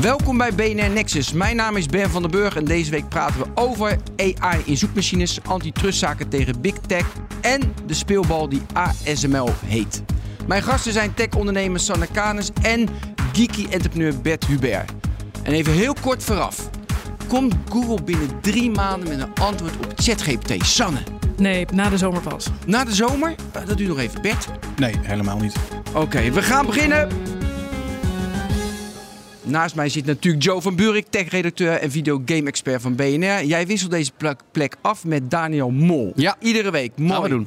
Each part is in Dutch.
Welkom bij BNR Nexus. Mijn naam is Ben van den Burg en deze week praten we over AI in zoekmachines, antitrustzaken tegen Big Tech en de speelbal die ASML heet. Mijn gasten zijn tech-ondernemer Sanne Kanes en geeky entrepreneur Bert Hubert. En even heel kort vooraf. Komt Google binnen drie maanden met een antwoord op ChatGPT? Sanne, Nee, na de zomer pas. na de zomer? Eh, Dat duurt nog even. Bert? Nee, helemaal niet. Oké, we gaan beginnen. Naast mij zit natuurlijk Joe van Buurik, tech-redacteur en videogame-expert van BNR. Jij wisselt deze plek- af met Daniel Mol. Ja. Iedere week. Mooi. Gaan we doen.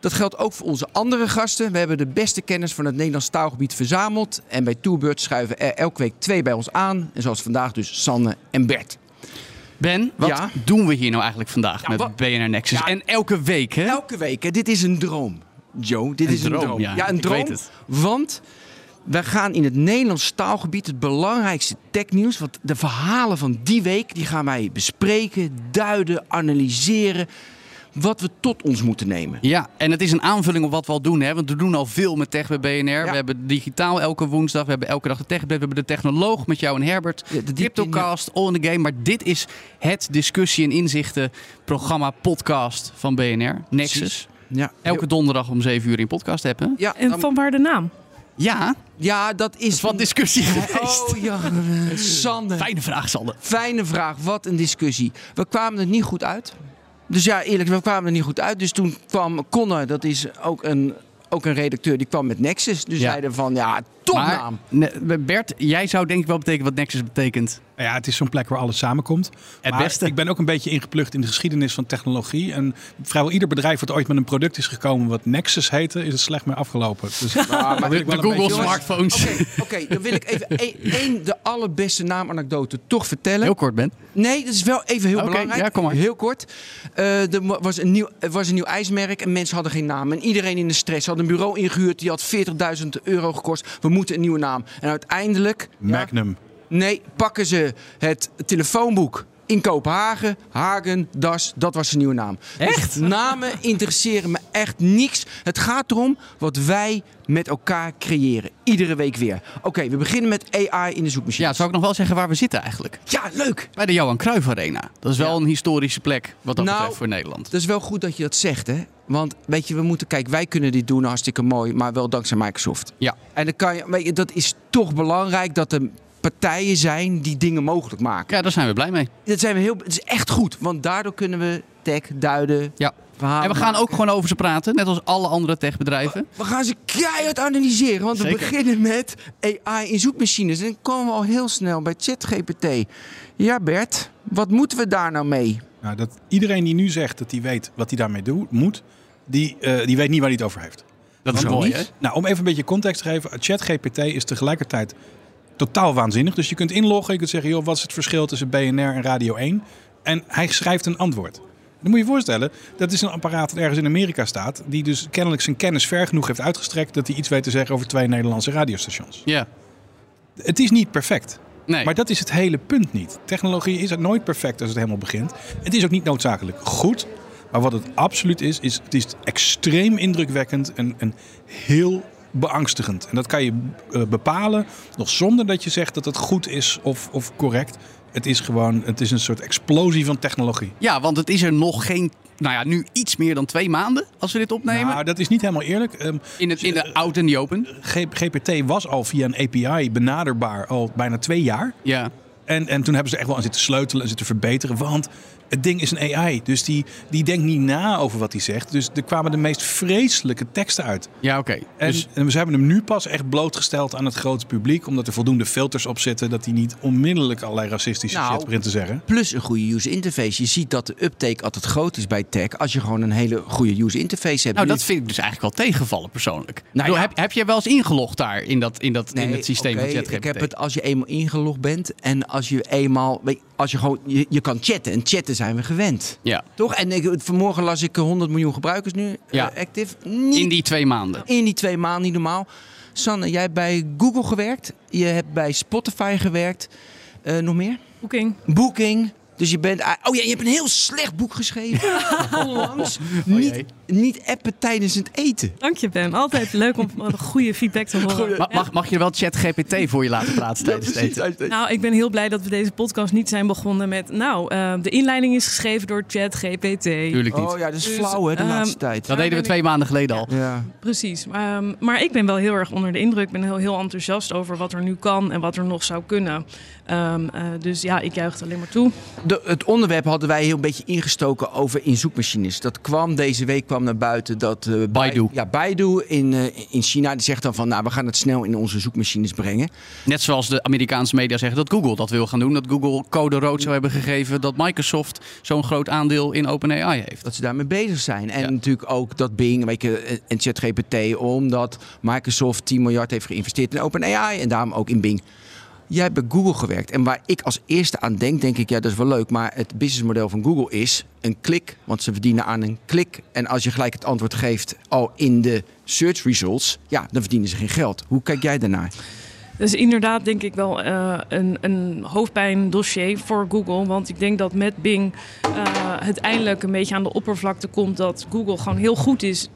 Dat geldt ook voor onze andere gasten. We hebben de beste kennis van het Nederlands taalgebied verzameld. En bij Tourbird schuiven er elke week twee bij ons aan. En zoals vandaag dus Sanne en Bert. Ben, wat Ja? doen we hier nou eigenlijk vandaag Ja, met wat- BNR Nexus? Ja. En elke week, hè? Elke week. Hè? Dit is een droom. Joe, dit Een is een droom, ja. een Ik droom. weet het. Want we gaan in het Nederlands taalgebied het belangrijkste technieuws. Want de verhalen van die week die gaan wij bespreken, duiden, analyseren. Wat we tot ons moeten nemen. Ja, en het is een aanvulling op wat we al doen, hè? Want we doen al veel met tech bij BNR. We hebben digitaal elke woensdag, we hebben elke dag de tech. We hebben de technoloog met jou en Herbert. Ja, de Cryptocast, All in the Game. Maar dit is het discussie- en inzichten programma podcast van BNR. Nexus. Ja, Elke donderdag om 7 uur in podcast hebben. ja, En van waar de naam? Ja, ja, dat is wat discussie geweest. Oh ja, Sander. Fijne vraag, Sander. Fijne vraag, wat een discussie. We kwamen er niet goed uit. Dus ja, eerlijk, we kwamen er niet goed uit. Dus toen kwam Connor, dat is ook een, ook een redacteur, die kwam met Nexus. Dus Ja. zeiden van, ja, topnaam. Maar, Bert, jij zou denk ik wel betekenen wat Nexus betekent. Ja, het is zo'n plek waar alles samenkomt. Het maar beste. Ik ben ook een beetje ingeplucht in de geschiedenis van technologie. En vrijwel ieder bedrijf wat ooit met een product is gekomen wat Nexus heette, is het slecht mee afgelopen. Dus ik wel de Google beetje- smartphones. Oké, oké, dan wil ik even één- één de allerbeste naamanekdote toch vertellen. Heel kort, Ben. Nee, dat is wel even heel Oké, belangrijk. ja, kom maar. Heel kort. Eh, er was een, nieuw, er was een nieuw ijsmerk en mensen hadden geen naam. En iedereen in de stress had een bureau ingehuurd. Die had 40.000 euro gekost. We moeten een nieuwe naam. En uiteindelijk... ja, Magnum. Nee, pakken ze het telefoonboek in Kopenhagen, Hagen, Das, dat was zijn nieuwe naam. Echt? Dus namen interesseren me echt niks. Het gaat erom wat wij met elkaar creëren. Iedere week weer. Oké, we beginnen met AI in de zoekmachine. Ja, zou ik nog wel zeggen waar we zitten eigenlijk? ja, leuk. Bij de Johan Cruijff Arena. Dat is wel Ja. een historische plek wat dat Nou, betreft voor Nederland. Dat is wel goed dat je dat zegt, hè? Want weet je, we moeten, kijk, wij kunnen dit doen hartstikke mooi, maar wel dankzij Microsoft. Ja. En dan kan je, weet je, dat is toch belangrijk dat er partijen zijn die dingen mogelijk maken. ja, daar zijn we blij mee. Dat zijn we heel, het is echt goed, want daardoor kunnen we tech duiden, Ja. verhalen. En we gaan maken. ook gewoon over ze praten, net als alle andere techbedrijven. We gaan ze keihard analyseren, want we beginnen met AI in zoekmachines. En dan komen we al heel snel bij ChatGPT. Ja, Bert, wat moeten we daar nou mee? Nou, dat iedereen die nu zegt dat hij weet wat hij daarmee doet, moet, die, eh, die weet niet waar hij het over heeft. Dat is mooi, hè? Nou, om even een beetje context te geven. ChatGPT is tegelijkertijd totaal waanzinnig. Dus je kunt inloggen. Je kunt zeggen, joh, wat is het verschil tussen BNR en Radio 1? En hij schrijft een antwoord. Dan moet je je voorstellen, dat is een apparaat dat ergens in Amerika staat. Die dus kennelijk zijn kennis ver genoeg heeft uitgestrekt. dat hij iets weet te zeggen over twee Nederlandse radiostations. Ja. Het is niet perfect. Nee. Maar dat is het hele punt niet. Technologie is nooit perfect als het helemaal begint. Het is ook niet noodzakelijk goed. Maar wat het absoluut is, is het is extreem indrukwekkend en, en heel beangstigend. En dat kan je eh, bepalen nog zonder dat je zegt dat het goed is of, of correct. Het is gewoon, het is een soort explosie van technologie. Ja, want het is er nog geen, nou ja, nu iets meer dan twee maanden als we dit opnemen. Nou, dat is niet helemaal eerlijk. Ehm, in, het, in de out en the open. GPT was al via een API benaderbaar al bijna twee jaar. Ja. En, en toen hebben ze echt wel aan zitten sleutelen en zitten verbeteren. Want het ding is een AI. Dus die, die denkt niet na over wat hij zegt. Dus er kwamen de meest vreselijke teksten uit. Ja, oké. En, Dus en we hebben hem nu pas echt blootgesteld aan het grote publiek. Omdat er voldoende filters op zitten. Dat hij niet onmiddellijk allerlei racistische Nou, shit begint te zeggen. Plus een goede user interface. Je ziet dat de uptake altijd groot is bij tech als je gewoon een hele goede user interface hebt. nou, dat vind ik dus eigenlijk wel tegenvallen persoonlijk. Nou Bedoel, ja. heb, heb jij wel eens ingelogd daar in, dat, in, dat, in systeem van ChatGPT? Ik heb het als je eenmaal ingelogd bent en als je eenmaal, weet- als je gewoon, je, je kan chatten en chatten zijn we gewend. Ja, Toch? En ik, vanmorgen las ik eh, 100 miljoen gebruikers nu Ja. eh, active. Niet in die twee maanden. in die twee maanden niet normaal. Sanne, jij hebt bij Google gewerkt. Je hebt bij Spotify gewerkt. Eh, nog meer? Booking. Booking. Dus je bent... Oh ja, je hebt een heel slecht boek geschreven. Onlangs. niet, niet appen tijdens het eten. Dank je, Ben. Altijd leuk om een goede feedback te horen. Ma- Mag, mag je wel ChatGPT voor je laten praten tijdens het eten? Nou, ik ben heel blij dat we deze podcast niet zijn begonnen met... Nou, eh, de inleiding is geschreven door ChatGPT. Tuurlijk niet. Oh ja, dat is Dus, flauw hè, de ehm, laatste tijd. Dat deden we twee maanden geleden al. Ja. Precies. Ehm, maar ik ben wel heel erg onder de indruk. Ik ben heel, heel enthousiast over wat er nu kan en wat er nog zou kunnen. Ehm, eh, dus ja, ik juich het alleen maar toe. De, het onderwerp hadden wij heel een beetje ingestoken over in zoekmachines. Dat kwam deze week kwam naar buiten dat eh, Baidu. Ja, Baidu in, eh, in China die zegt dan van, nou, we gaan het snel in onze zoekmachines brengen. Net zoals de Amerikaanse media zeggen dat Google dat wil gaan doen. Dat Google code rood zou hebben gegeven. Dat Microsoft zo'n groot aandeel in OpenAI heeft. Dat ze daarmee bezig zijn. En Ja. natuurlijk ook dat Bing weet je, en ChatGPT, omdat Microsoft 10 miljard heeft geïnvesteerd in OpenAI en daarom ook in Bing. Jij hebt bij Google gewerkt. En waar ik als eerste aan denk, denk ik, ja, dat is wel leuk. Maar het businessmodel van Google is een klik. Want ze verdienen aan een klik. En als je gelijk het antwoord geeft al in de search results, ja, dan verdienen ze geen geld. Hoe kijk jij daarnaar? Dus inderdaad denk ik wel eh, een, een hoofdpijndossier voor Google. Want ik denk dat met Bing eh, het eindelijk een beetje aan de oppervlakte komt... dat Google gewoon heel goed is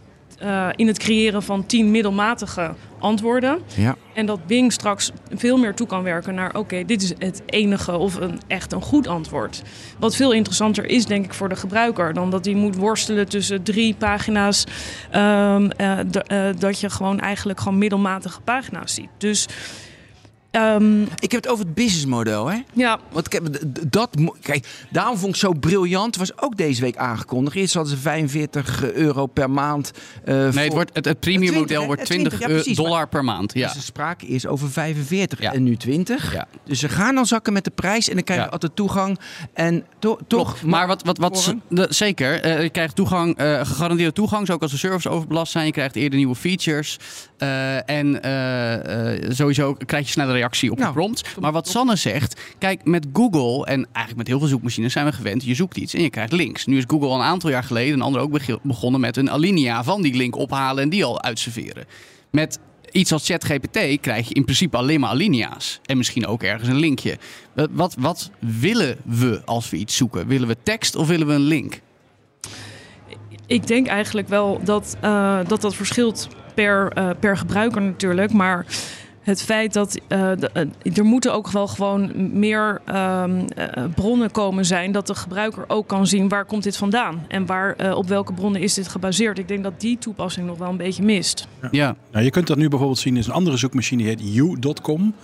eh, in het creëren van tien middelmatige antwoorden. Ja. En dat Bing straks veel meer toe kan werken naar... oké, dit is het enige of een, echt een goed antwoord. Wat veel interessanter is, denk ik, voor de gebruiker... dan dat hij moet worstelen tussen drie pagina's... ehm, eh, eh, dat je gewoon eigenlijk gewoon middelmatige pagina's ziet. Dus ehm, Ik heb het over het businessmodel, hè? ja, Want d- d- dat, kijk, daarom vond ik zo briljant. was ook deze week aangekondigd. Eerst hadden ze 45 euro per maand. eh, Nee, voor- het, wordt, het, het premium 20, model hè? wordt Het 20 20, ja, precies, dollar per maand. Ja. Dus de sprake is over 45 Ja. en nu 20. Ja. Dus ze gaan dan zakken met de prijs en dan krijg je Ja. altijd toegang. En to- toch. Maar wat, wat, wat zeker, eh, je krijgt toegang, eh, gegarandeerde toegang, zo ook als de servers overbelast zijn. Je krijgt eerder nieuwe features. eh, en eh, eh, sowieso krijg je snelle reactie op Nou, je prompt. Maar wat Sanne zegt, kijk, met Google en eigenlijk met heel veel zoekmachines zijn we gewend. Je zoekt iets en je krijgt links. Nu is Google al een aantal jaar geleden, een ander ook begonnen met een alinea van die link ophalen en die al uitserveren. Met iets als ChatGPT krijg je in principe alleen maar alinea's. En misschien ook ergens een linkje. Wat, wat, wat willen we als we iets zoeken? Willen we tekst of willen we een link? ik denk eigenlijk wel dat eh, dat, dat verschilt per, eh, per gebruiker natuurlijk. Maar het feit dat eh, de- eh, er moeten ook wel gewoon meer ehm, eh, bronnen komen zijn... dat de gebruiker ook kan zien waar komt dit vandaan... en waar, eh, op welke bronnen is dit gebaseerd. Ik denk dat die toepassing nog wel een beetje mist. Ja, Nou, je kunt dat nu bijvoorbeeld zien in een andere zoekmachine die heet you.com.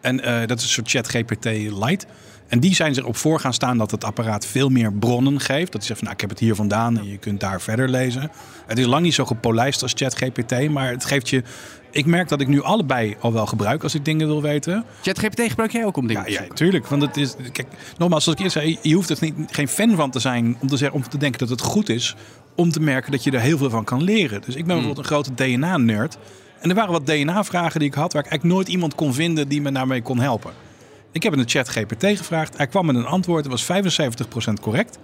En eh, dat is een soort ChatGPT Lite. En die zijn erop voor gaan staan dat het apparaat veel meer bronnen geeft. Dat zegt van nou, ik heb het hier vandaan en je kunt daar verder lezen. Het is lang niet zo gepolijst als ChatGPT, maar het geeft je... Ik merk dat ik nu allebei al wel gebruik als ik dingen wil weten. ChatGPT gebruik jij ook om dingen Ja, te ja, zoeken? tuurlijk. Want het is, kijk, nogmaals, zoals ik eerst zei, je hoeft er niet, geen fan van te zijn om te, zeggen, om te denken dat het goed is. Om te merken dat je er heel veel van kan leren. Dus ik ben bijvoorbeeld een grote DNA-nerd. En er waren wat DNA-vragen die ik had waar ik eigenlijk nooit iemand kon vinden die me daarmee kon helpen. Ik heb in de chat GPT gevraagd. Hij kwam met een antwoord, dat was 75% correct.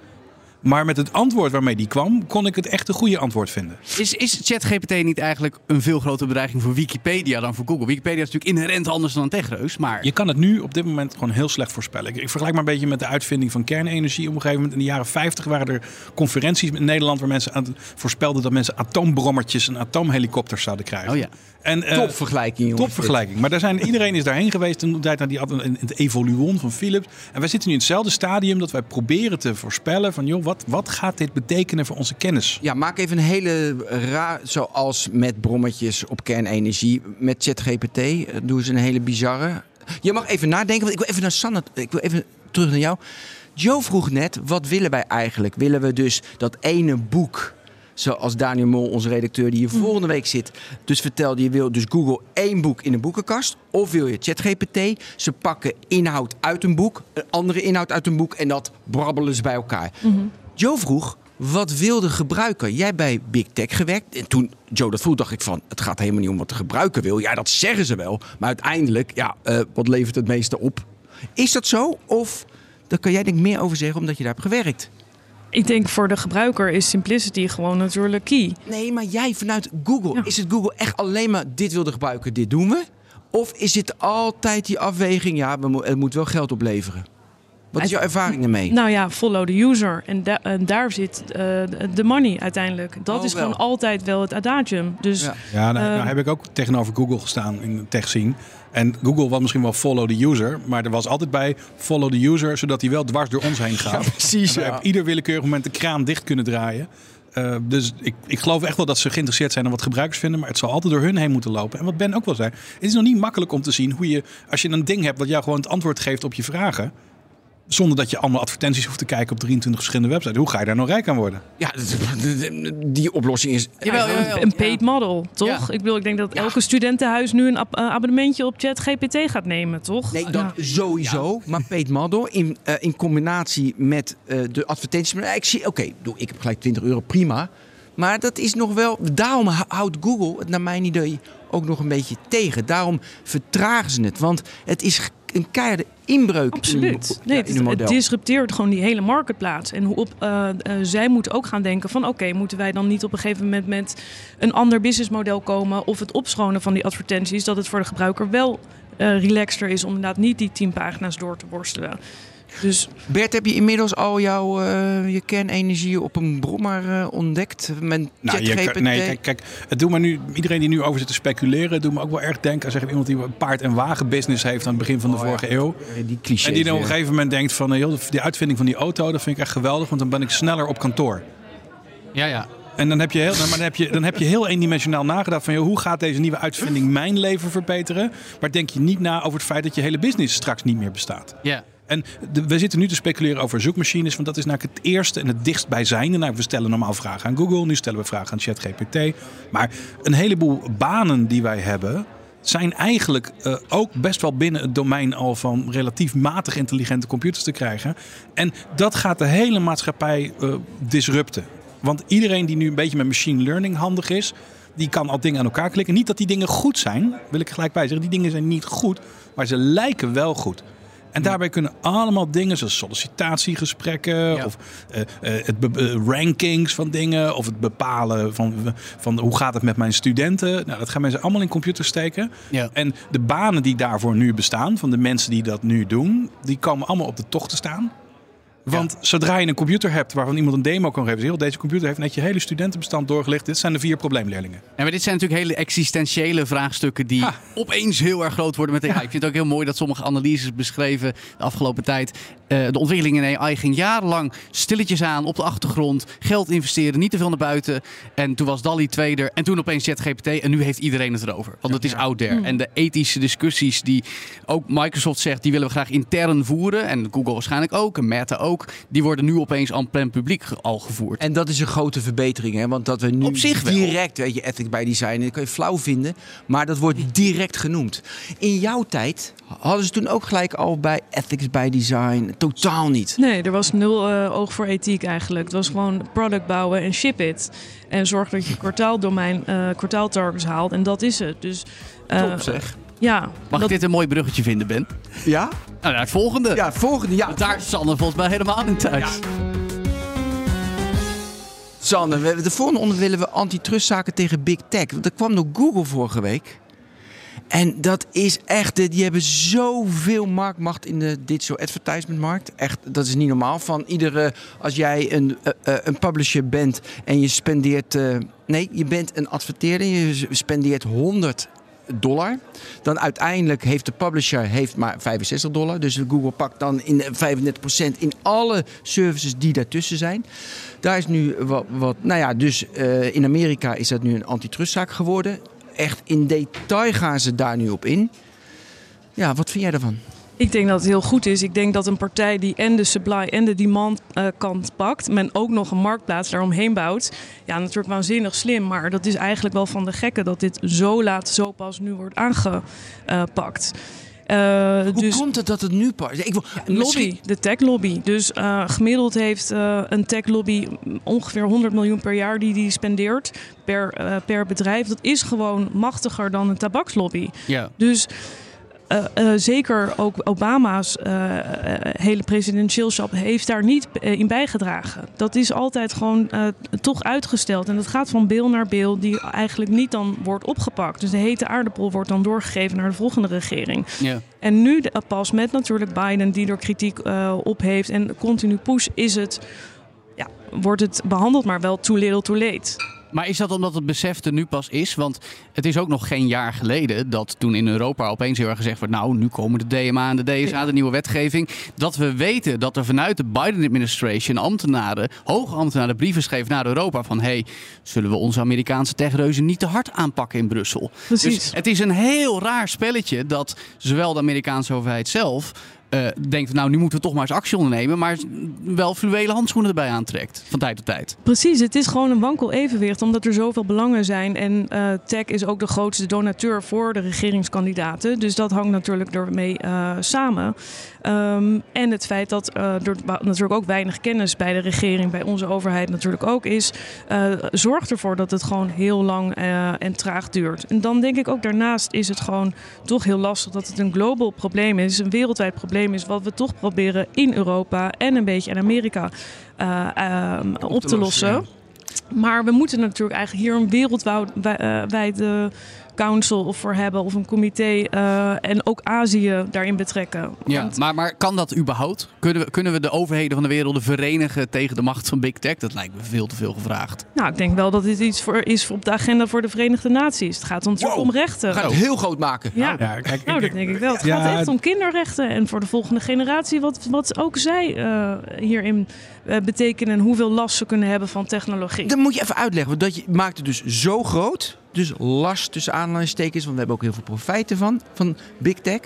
Maar met het antwoord waarmee die kwam, kon ik het echt een goede antwoord vinden. Is, is ChatGPT niet eigenlijk een veel grotere bedreiging voor Wikipedia dan voor Google? Wikipedia is natuurlijk inherent anders dan een techreus, maar... Je kan het nu op dit moment gewoon heel slecht voorspellen. Ik, ik vergelijk maar een beetje met de uitvinding van kernenergie. Op een gegeven moment in de jaren 50 waren er conferenties in Nederland waar mensen aan, voorspelden dat mensen atoombrommertjes en atoomhelikopters zouden krijgen. Oh ja. En, eh, Top vergelijking, jongens. Topvergelijking. Maar daar zijn, iedereen is daarheen geweest de tijd naar die, in het Evoluon van Philips. En wij zitten nu in hetzelfde stadium dat wij proberen te voorspellen van joh, wat, wat gaat dit betekenen voor onze kennis? Ja, maak even een hele raar, zoals met brommetjes op kernenergie. Met ChatGPT eh, doen ze een hele bizarre. Je mag even nadenken, want ik wil even naar Sanne, ik wil even terug naar jou. Joe vroeg net, wat willen wij eigenlijk? Willen we dus dat ene boek, zoals Daniel Mol, onze redacteur die hier volgende week zit, dus vertelde, je wil dus Google één boek in een boekenkast? Of wil je ChatGPT? Ze pakken inhoud uit een boek, een andere inhoud uit een boek en dat brabbelen ze bij elkaar. Joe vroeg, wat wil de gebruiker? Jij bij Big Tech gewerkt. En toen Joe dat vroeg, dacht ik van... het gaat helemaal niet om wat de gebruiker wil. Ja, dat zeggen ze wel. Maar uiteindelijk, ja, eh, wat levert het meeste op? Is dat zo? Of, daar kan jij denk ik meer over zeggen, omdat je daar hebt gewerkt. Ik denk voor de gebruiker is simplicity gewoon natuurlijk key. Nee, maar jij vanuit Google. Ja. Is het Google echt alleen maar, dit wil de gebruiker, dit doen we? Of is het altijd die afweging, ja, het moet wel geld opleveren? Wat is jouw ervaring ermee? Nou ja, follow the user. En, da- en daar zit eh, de money uiteindelijk. Dat Oh, is wel. gewoon altijd wel het adagium. Dus Ja. Ja, nou, Eh, nou heb ik ook tegenover Google gestaan in de tech scene. En Google was misschien wel follow the user, maar er was altijd bij follow the user, zodat hij wel dwars door ons heen gaat. precies, En wij ja. op ieder willekeurig moment de kraan dicht kunnen draaien. Eh, dus ik, ik geloof echt wel dat ze geïnteresseerd zijn in wat gebruikers vinden, maar het zal altijd door hun heen moeten lopen. En wat Ben ook wel zei, het is nog niet makkelijk om te zien hoe je, als je een ding hebt dat jou gewoon het antwoord geeft op je vragen, zonder dat je allemaal advertenties hoeft te kijken op 23 verschillende websites, hoe ga je daar nou rijk aan worden? Ja, die oplossing is... Jawel, jawel. een paid model, toch? Ja. Ik bedoel, ik denk dat elke studentenhuis nu een ab- eh, abonnementje op ChatGPT gaat nemen, toch? Nee, dat Ja. sowieso. Maar Peet Maddo in, eh, in combinatie met eh, de advertenties. Maar ik zie, oké, doe ik heb gelijk 20 euro, prima. Maar dat is nog wel. Daarom hou- houdt Google het naar mijn idee ook nog een beetje tegen. Daarom vertragen ze het. Want het is een keiharde inbreuk in Absoluut. hun, Nee, ja, het, in hun het model. disrupteert gewoon die hele marktplaats. En hoe op, eh, eh, zij moeten ook gaan denken van... oké, moeten wij dan niet op een gegeven moment met een ander businessmodel komen... of het opschonen van die advertenties... dat het voor de gebruiker wel eh relaxter is... om inderdaad niet die tien pagina's door te worstelen. Dus Bert, heb je inmiddels al jouw eh, je kernenergie op een brommer eh, ontdekt? Met Nou, je nee, kijk, kijk, het doet me nu, iedereen die nu over zit te speculeren, het doet me ook wel erg denken aan iemand die een paard- en wagenbusiness heeft aan het begin van de Oh, ja. vorige eeuw. Die clichés. En die dan op een gegeven moment denkt van, joh, die uitvinding van die auto, dat vind ik echt geweldig, want dan ben ik sneller op kantoor. Ja, ja. En dan heb je heel, maar dan heb je, dan heb je heel eendimensionaal nagedacht van, joh, hoe gaat deze nieuwe uitvinding mijn leven verbeteren? Maar denk je niet na over het feit dat je hele business straks niet meer bestaat. ja. En we zitten nu te speculeren over zoekmachines, want dat is namelijk het eerste en het dichtstbijzijnde. Nou, we stellen normaal vragen aan Google, nu stellen we vragen aan ChatGPT. Maar een heleboel banen die wij hebben, zijn eigenlijk eh, ook best wel binnen het domein al van relatief matig intelligente computers te krijgen. En dat gaat de hele maatschappij eh, disrupten. Want iedereen die nu een beetje met machine learning handig is, die kan al dingen aan elkaar klikken. Niet dat die dingen goed zijn, wil ik gelijk bij zeggen. Die dingen zijn niet goed, maar ze lijken wel goed. En daarbij kunnen allemaal dingen zoals sollicitatiegesprekken Ja. of eh, eh, het eh, rankings van dingen of het bepalen van, van hoe gaat het met mijn studenten. Nou, dat gaan mensen allemaal in computers steken. Ja. En de banen die daarvoor nu bestaan, van de mensen die dat nu doen, die komen allemaal op de tocht te staan. Want zodra je een computer hebt waarvan iemand een demo kan geven, heel deze computer heeft net je hele studentenbestand doorgelicht. Dit zijn de vier probleemleerlingen. En maar dit zijn natuurlijk hele existentiële vraagstukken die Ha. opeens heel erg groot worden met AI. Ik vind het ook heel mooi dat sommige analyses beschreven de afgelopen tijd. eh, de ontwikkeling in AI ging jarenlang stilletjes aan op de achtergrond. Geld investeren, niet te veel naar buiten. En toen was DALI 2 er. En toen opeens ChatGPT. En nu heeft iedereen het erover. Want het is out there. En de ethische discussies die ook Microsoft zegt, die willen we graag intern voeren. En Google waarschijnlijk ook. En Meta ook. Die worden nu opeens aan plein publiek al gevoerd. En dat is een grote verbetering, hè? want dat we nu Op zich wel. direct, weet je, ethics by design, dat kan je flauw vinden, maar dat wordt direct genoemd. In jouw tijd hadden ze toen ook gelijk al bij ethics by design, totaal niet. nee, er was nul eh, oog voor ethiek eigenlijk. Het was gewoon product bouwen en ship it. En zorg dat je kwartaaldomein, eh kwartaaltargets haalt. En dat is het. Dus eh, Top zeg. Ja, Mag dat- ik dit een mooi bruggetje vinden, Ben? Ja? Nou, naar het volgende. Ja, volgende. Ja, Want Daar is Sander volgens mij helemaal in thuis. Sander, we- de volgende onderwerp willen we antitrustzaken tegen Big Tech. Want dat kwam door Google vorige week. En dat is echt, die hebben zoveel marktmacht in de digital advertisement markt. Echt, dat is niet normaal. Van iedere, als jij een, eh, eh, een publisher bent en je spendeert, eh, nee, je bent een adverteerder, je spendeert 100 dollar. Dan uiteindelijk heeft de publisher heeft maar 65 dollar. Dus Google pakt dan in de 35% in alle services die daartussen zijn. Daar is nu wat, wat nou ja, dus eh, in Amerika is dat nu een antitrustzaak geworden. Echt in detail gaan ze daar nu op in. Ja, wat vind jij daarvan? Ik denk dat het heel goed is. Ik denk dat een partij die en de supply en de demand eh, kant pakt, men ook nog een marktplaats daaromheen bouwt. Ja, natuurlijk waanzinnig slim, maar dat is eigenlijk wel van de gekken dat dit zo laat, zo pas nu wordt aangepakt. Eh, Hoe dus komt het dat het nu pas? Ik wil, lobby, misschien- de tech lobby. Dus eh, gemiddeld heeft een tech lobby ongeveer 100 miljoen per jaar die die spendeert per, per bedrijf. Dat is gewoon machtiger dan een tabakslobby. Ja. Dus eh, eh, zeker ook Obama's eh, hele presidentieelschap heeft daar niet in bijgedragen. Dat is altijd gewoon toch uitgesteld. En dat gaat van bil naar bil die eigenlijk niet dan wordt opgepakt. Dus de hete aardappel wordt dan doorgegeven naar de volgende regering. Ja. En nu de- pas met natuurlijk Biden die er kritiek op heeft en continu push is het, ja, wordt het behandeld, maar wel too little too late. Maar is dat omdat het besef er nu pas is? Want het is ook nog geen jaar geleden dat toen in Europa opeens heel erg gezegd wordt... nou, nu komen de DMA en de DSA, de nieuwe wetgeving. Dat we weten dat er vanuit de Biden-administration ambtenaren, hoge ambtenaren brieven schreven naar Europa van... hey, zullen we onze Amerikaanse techreuzen niet te hard aanpakken in Brussel? Precies. Dus het is een heel raar spelletje dat zowel de Amerikaanse overheid zelf... eh, denkt, nou, nu moeten we toch maar eens actie ondernemen... maar wel fluwelen handschoenen erbij aantrekt van tijd tot tijd. Precies, het is gewoon een wankel evenwicht omdat er zoveel belangen zijn. En eh, tech is ook de grootste donateur voor de regeringskandidaten. Dus dat hangt natuurlijk ermee eh, samen. Ehm, en het feit dat er natuurlijk ook weinig kennis bij de regering, bij onze overheid natuurlijk ook is, zorgt ervoor dat het gewoon heel lang en traag duurt. En dan denk ik ook daarnaast is het gewoon toch heel lastig dat het een global probleem is, een wereldwijd probleem is, wat we toch proberen in Europa en een beetje in Amerika eh, ehm, op, te lossen. Maar we moeten natuurlijk eigenlijk hier een wereldwijde council voor hebben of een comité eh, en ook Azië daarin betrekken. Ja, Want- maar, maar kan dat überhaupt? Kunnen we, kunnen we de overheden van de wereld verenigen tegen de macht van Big Tech? Dat lijkt me veel te veel gevraagd. Nou, ik denk wel dat dit iets voor, is op de agenda voor de Verenigde Naties. Het gaat natuurlijk Wow. om rechten. We gaan het heel groot maken. Ja. Ja, kijk, Nou, ik- dat denk ik wel. Het Ja, gaat echt om kinderrechten en voor de volgende generatie wat, wat ook zij eh, hierin eh, betekenen en hoeveel last ze kunnen hebben van technologie. Dat moet je even uitleggen, want dat je maakt het dus zo groot. Dus last tussen aanhalingstekens, want we hebben ook heel veel profijten van, van Big Tech.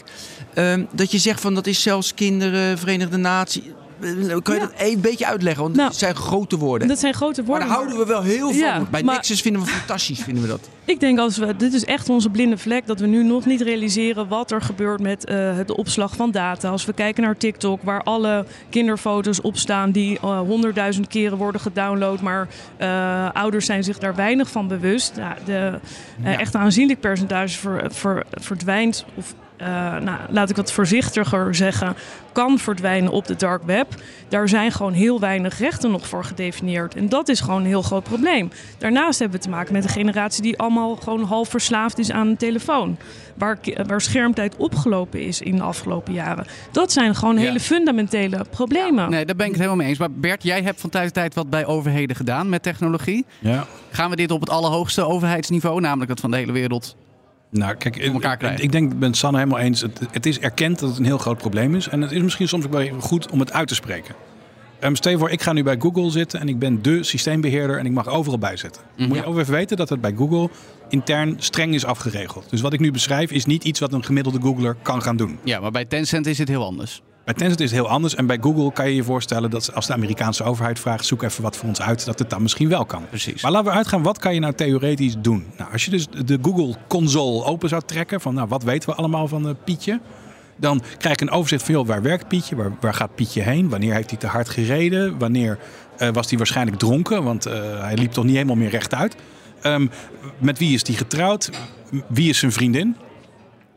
ehm, dat je zegt van dat is zelfs kinderen, Verenigde Naties. Eh, Kan je Ja. dat een beetje uitleggen? Want Nou, het zijn grote woorden. Dat zijn grote maar woorden. daar houden we wel heel van. Ja, Bij maar- Nexus vinden we fantastisch, vinden we dat. Ik denk als we, dit is echt onze blinde vlek, dat we nu nog niet realiseren wat er gebeurt met eh, de opslag van data. Als we kijken naar TikTok, waar alle kinderfoto's op staan die eh, honderdduizend keren worden gedownload, maar ouders zijn zich daar weinig van bewust. Ja, de, Echt een aanzienlijk percentage ver- ver- verdwijnt, of eh, nou, laat ik het voorzichtiger zeggen, kan verdwijnen op de dark web. Daar zijn gewoon heel weinig rechten nog voor gedefinieerd. En dat is gewoon een heel groot probleem. Daarnaast hebben we te maken met een generatie die allemaal gewoon half verslaafd is aan een telefoon. Waar, waar schermtijd opgelopen is in de afgelopen jaren. Dat zijn gewoon Ja. hele fundamentele problemen. Nee, daar ben ik het helemaal mee eens. Maar Bert, jij hebt van tijd tot tijd wat bij overheden gedaan met technologie. ja. Gaan we dit op het allerhoogste overheidsniveau, namelijk dat van de hele wereld? Nou, kijk, ik, ik denk, ik ben het Sanne helemaal eens. Het, het is erkend dat het een heel groot probleem is. En het is misschien soms ook wel goed om het uit te spreken. Um, stel je voor, ik ga nu bij Google zitten en ik ben de systeembeheerder en ik mag overal bij zitten. Moet je ook even weten dat het bij Google intern streng is afgeregeld. Dus wat ik nu beschrijf is niet iets wat een gemiddelde Googler kan gaan doen. Ja, maar bij Tencent is het heel anders. Bij Tencent is het heel anders. En bij Google kan je je voorstellen dat als de Amerikaanse overheid vraagt... zoek even wat voor ons uit, dat het dan misschien wel kan. Precies. Maar laten we uitgaan, wat kan je nou theoretisch doen? Nou, als je dus de Google console open zou trekken... van nou, wat weten we allemaal van eh, Pietje... dan krijg ik een overzicht van, joh, waar werkt Pietje? Waar, waar gaat Pietje heen? Wanneer heeft hij te hard gereden? Wanneer eh, was hij waarschijnlijk dronken? Want eh, hij liep toch niet helemaal meer rechtuit. Ehm, met wie is hij getrouwd? Wie is zijn vriendin?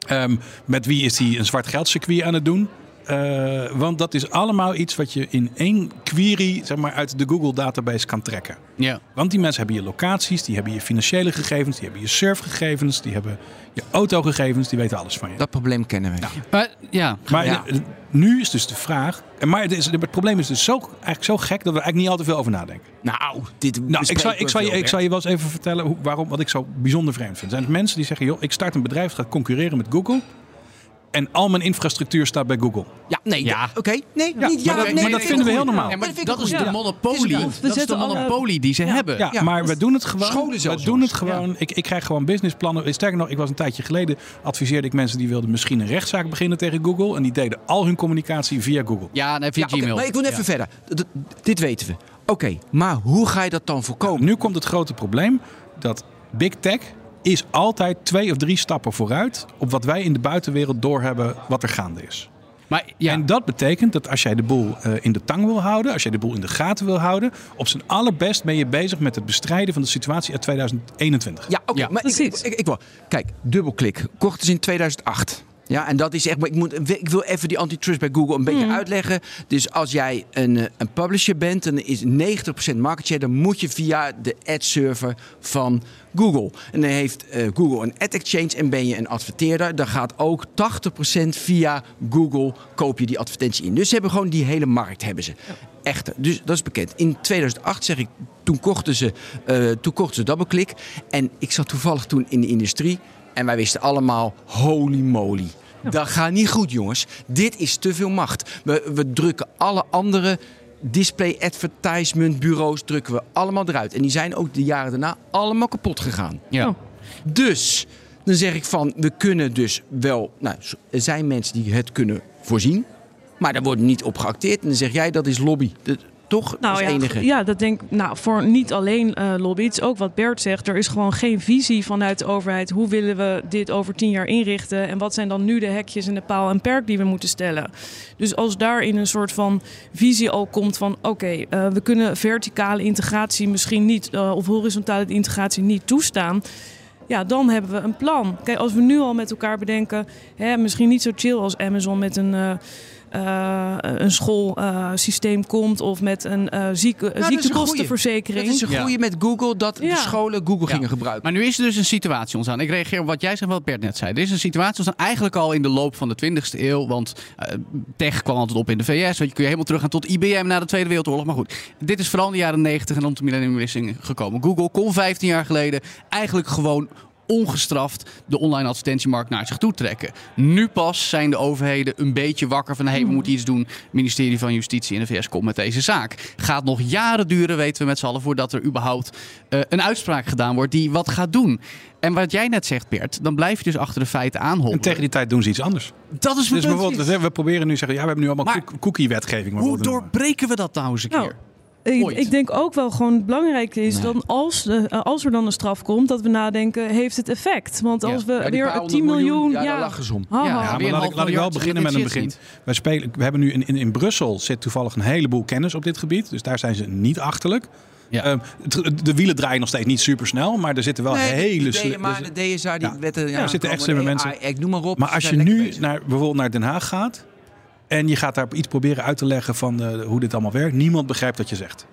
Ehm, met wie is hij een zwart geldcircuit aan het doen? Eh, want dat is allemaal iets wat je in één query zeg maar, uit de Google database kan trekken. Ja. Want die mensen hebben je locaties, die hebben je financiële gegevens, die hebben je surfgegevens, die hebben je autogegevens, die weten alles van je. Dat probleem kennen we. Maar ja, Maar Ja. eh, nu is dus de vraag. en Maar het, is, het probleem is dus zo, eigenlijk zo gek dat we er eigenlijk niet al te veel over nadenken. Nou, dit Nou, ik zal, ik, zal je, ik zal je wel eens even vertellen hoe, waarom, wat ik zo bijzonder vreemd vind. Er zijn mensen die zeggen: joh, ik start een bedrijf dat gaat concurreren met Google. En al mijn infrastructuur staat bij Google. Ja, nee, Ja. oké. Nee, Ja, niet ja, maar dat- nee, maar dat vinden we heel normaal. Ja, maar Dat is de monopolie. Dat is de monopolie die ze hebben. Ja, Ja. maar we doen het gewoon. We doen het gewoon. Ik, ik krijg gewoon businessplannen. Sterker nog, ik was een tijdje geleden. adviseerde ik mensen die wilden misschien een rechtszaak beginnen tegen Google. En die deden al hun communicatie via Google. Ja, nee, via Gmail. maar ik wil even Ja. verder. D- dit weten we. Oké, maar hoe ga je dat dan voorkomen? Nu komt het grote probleem dat Big Tech is altijd twee of drie stappen vooruit op wat wij in de buitenwereld doorhebben wat er gaande is. Maar ja, En dat betekent dat als jij de boel eh, in de tang wil houden, als jij de boel in de gaten wil houden, op zijn allerbest ben je bezig met het bestrijden van de situatie uit 2021. Ja, oké. Ja. maar ik, ik, Precies. ik, ik wil. Kijk, dubbelklik. Kort is in 2008. Ja, en dat is echt. Maar ik, moet, ik wil even die antitrust bij Google een beetje uitleggen. Dus als jij een, eh, een publisher bent, dan is 90% market share. Dan moet je via de ad server van Google. En dan heeft eh, Google een ad exchange en ben je een adverteerder. Dan gaat ook 80% via Google koop je die advertentie in. Dus ze hebben gewoon die hele markt hebben ze. Echte. Dus dat is bekend. In 2008 zeg ik, toen kochten ze, eh toen kochten ze DoubleClick. En ik zat toevallig toen in de industrie. En wij wisten allemaal, holy moly. Dat gaat niet goed, jongens. Dit is te veel macht. We, we drukken alle andere display advertisement bureaus drukken we allemaal eruit. En die zijn ook de jaren daarna allemaal kapot gegaan. Ja. Oh. Dus dan zeg ik van, we kunnen dus wel... Nou, er zijn mensen die het kunnen voorzien. Maar daar wordt niet op geacteerd. En dan zeg jij, dat is lobby. Toch? Nou als ja, enige. ja, dat denk ik. Nou, voor niet alleen eh lobby. Het is ook wat Bert zegt. Er is gewoon geen visie vanuit de overheid. Hoe willen we dit over tien jaar inrichten? En wat zijn dan nu de hekjes en de paal en perk die we moeten stellen? Dus als daarin een soort van visie al komt van... oké, eh, we kunnen verticale integratie misschien niet... eh, of horizontale integratie niet toestaan... Ja, dan hebben we een plan. Kijk, als we nu al met elkaar bedenken... Hè, misschien niet zo chill als Amazon met een... eh, een schoolsysteem komt of met een eh, zieke, Nou, dat is een ziektekostenverzekering. Het is een Ja. goede met Google dat de scholen Google Ja. gingen gebruiken. Maar nu is er dus een situatie ontstaan. Ik reageer op wat jij zegt, wat Bert net zei. Er is een situatie ontstaan eigenlijk al in de loop van de 20e eeuw. Want eh, tech kwam altijd op in de VS. Weet je, kun je helemaal teruggaan tot IBM na de Tweede Wereldoorlog. Maar goed, dit is vooral in de jaren 90 en rond de millenniumwisseling gekomen. Google kon 15 jaar geleden eigenlijk gewoon ongestraft de online advertentiemarkt naar zich toe trekken. Nu pas zijn de overheden een beetje wakker van... hé, hey, we moeten iets doen. Het ministerie van Justitie in de VS komt met deze zaak. Gaat nog jaren duren, weten we met z'n allen... voordat er überhaupt eh, een uitspraak gedaan wordt die wat gaat doen. En wat jij net zegt, Bert, dan blijf je dus achter de feiten En aanhouden. tegen die tijd doen ze iets anders. Dat is Dus bijvoorbeeld, we proberen nu te zeggen, ja, we hebben nu allemaal cookie-wetgeving. maar Hoe doorbreken we dat nou eens een Nou, keer? Ik, ik denk ook wel gewoon het belangrijke is Nee. dan als, de, eh, als er dan een straf komt, dat we nadenken, heeft het effect? Want als we Ja, weer paar 10 honderd miljoen, ja, ja, daar lachen ze om. Ja, maar laat ik, laat ik wel beginnen met een begin. Wij spelen, we hebben nu in, in, in Brussel zit toevallig een heleboel kennis op dit gebied. Dus daar zijn ze niet achterlijk. Ja. Ehm, de wielen draaien nog steeds niet super snel, maar er zitten wel Nee, hele... de sli- DMA, dus- de DSA, die Ja. wetten... Ja, er zitten echt slimme mensen. AI, Ik noem maar op. Maar als je nu naar, bijvoorbeeld naar Den Haag gaat en je gaat daar iets proberen uit te leggen van eh, hoe dit allemaal werkt, niemand begrijpt wat je zegt.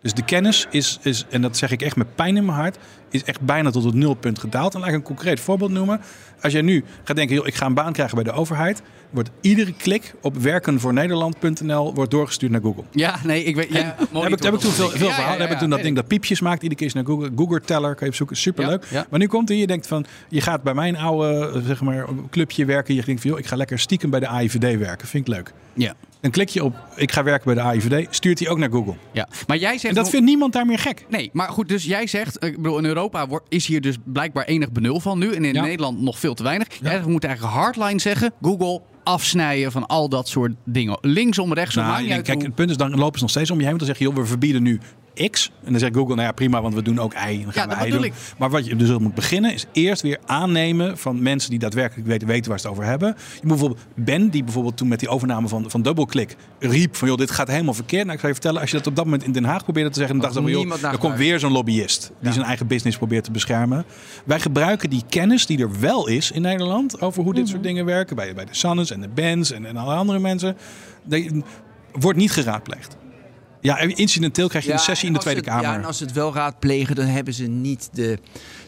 Dus de kennis is, is, en dat zeg ik echt met pijn in mijn hart, is echt bijna tot het nulpunt gedaald. En laat ik een concreet voorbeeld noemen. Als jij nu gaat denken, joh, ik ga een baan krijgen bij de overheid, wordt iedere klik op werkenvoornederland.nl wordt doorgestuurd naar Google. Ja, nee, ik weet... Ja, heb ik, heb ik toen veel, veel verhaal. Heb ik toen dat ding dat piepjes maakt. Iedere keer is naar Google. Google Teller kan je opzoeken. Superleuk. Maar nu komt hij. Je denkt van, je gaat bij mijn oude zeg maar, clubje werken. Je denkt van, joh, ik ga lekker stiekem bij de AIVD werken. Vind ik leuk. Ja, Dan klik je op, ik ga werken bij de AIVD. Stuurt hij ook naar Google. ja. Maar jij zegt... En dat vindt niemand daar meer gek. Nee, maar goed, dus jij zegt, eh, ik bedoel, in Europa wordt, is hier dus blijkbaar enig benul van nu. En in Ja. Nederland nog veel te weinig. Ja. We moeten eigenlijk hardline zeggen. Google afsnijden van al dat soort dingen. Linksom, rechtsom, Nou, kijk, hoe- het punt is, dan lopen ze nog steeds om je heen. Want dan zeg je, joh, we verbieden nu X. En dan zegt Google, nou ja, prima, want we doen ook Y. Dan gaan Ja, we dat doen. ik. Maar wat je dus moet beginnen, is eerst weer aannemen van mensen die daadwerkelijk weten, weten waar ze het over hebben. Je moet bijvoorbeeld Ben, die bijvoorbeeld toen met die overname van, van DoubleClick riep van, joh, dit gaat helemaal verkeerd. Nou, ik zal je vertellen, als je dat op dat moment in Den Haag probeerde te zeggen, dan dacht van, joh, er komt weer zo'n lobbyist die zijn eigen business probeert te beschermen. Wij gebruiken die kennis die er wel is in Nederland over hoe dit soort dingen werken, bij, bij de Sannes en de Benz en, en alle andere mensen, die, wordt niet geraadpleegd. Ja, incidenteel krijg je een sessie in de Tweede het- Kamer. Ja, en als ze het wel raadplegen, dan hebben ze niet de,